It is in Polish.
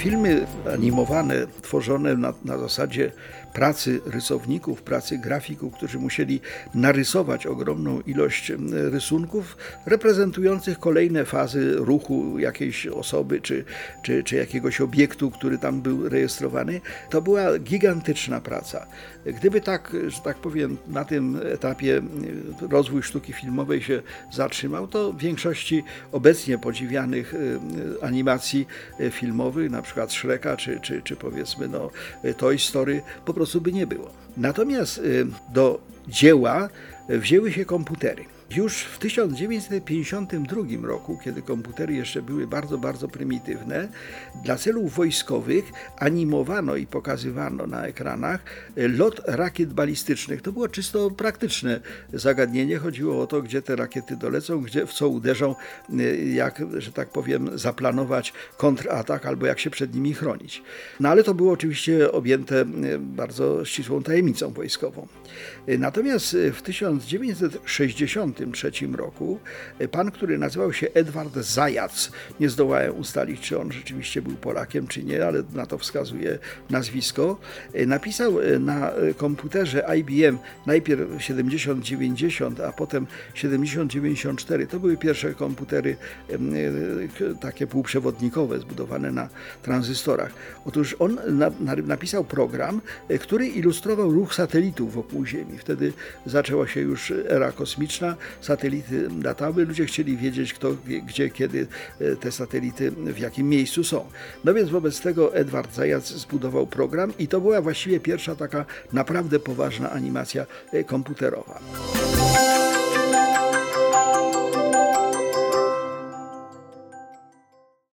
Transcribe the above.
Filmy animowane, tworzone na, na zasadzie pracy rysowników, pracy grafików, którzy musieli narysować ogromną ilość rysunków reprezentujących kolejne fazy ruchu jakiejś osoby czy, czy, czy jakiegoś obiektu, który tam był rejestrowany, to była gigantyczna praca. Gdyby tak, że tak powiem, na tym etapie rozwój sztuki filmowej się zatrzymał, to w większości obecnie podziwianych animacji e, filmowych, na przykład Shreka czy, czy, czy powiedzmy no, Toy Story, po prostu by nie było. Natomiast y, do dzieła wzięły się komputery. Już w 1952 roku, kiedy komputery jeszcze były bardzo, bardzo prymitywne, dla celów wojskowych animowano i pokazywano na ekranach lot rakiet balistycznych. To było czysto praktyczne zagadnienie. Chodziło o to, gdzie te rakiety dolecą, gdzie, w co uderzą, y, jak, że tak powiem, zaplanować kontratak albo jak się przed nimi chronić. No ale to było oczywiście objęte y, bardzo ścisłą tajemnicą wojskową. Y, natomiast w 1960 1953 roku. Pan, który nazywał się Edward Zajac, nie zdołałem ustalić, czy on rzeczywiście był Polakiem, czy nie, ale na to wskazuje nazwisko, napisał e, na e, komputerze IBM najpierw 7090, a potem 7094. To były pierwsze komputery e, takie półprzewodnikowe, zbudowane na tranzystorach. Otóż on napisał program, który ilustrował ruch satelitów wokół Ziemi. Wtedy zaczęła się już era kosmiczna satelity latały, ludzie chcieli wiedzieć, kto, gdzie, kiedy e, te satelity, w jakim miejscu są. No więc wobec tego Edward Zajac zbudował program i to była właściwie pierwsza taka naprawdę poważna animacja e, komputerowa.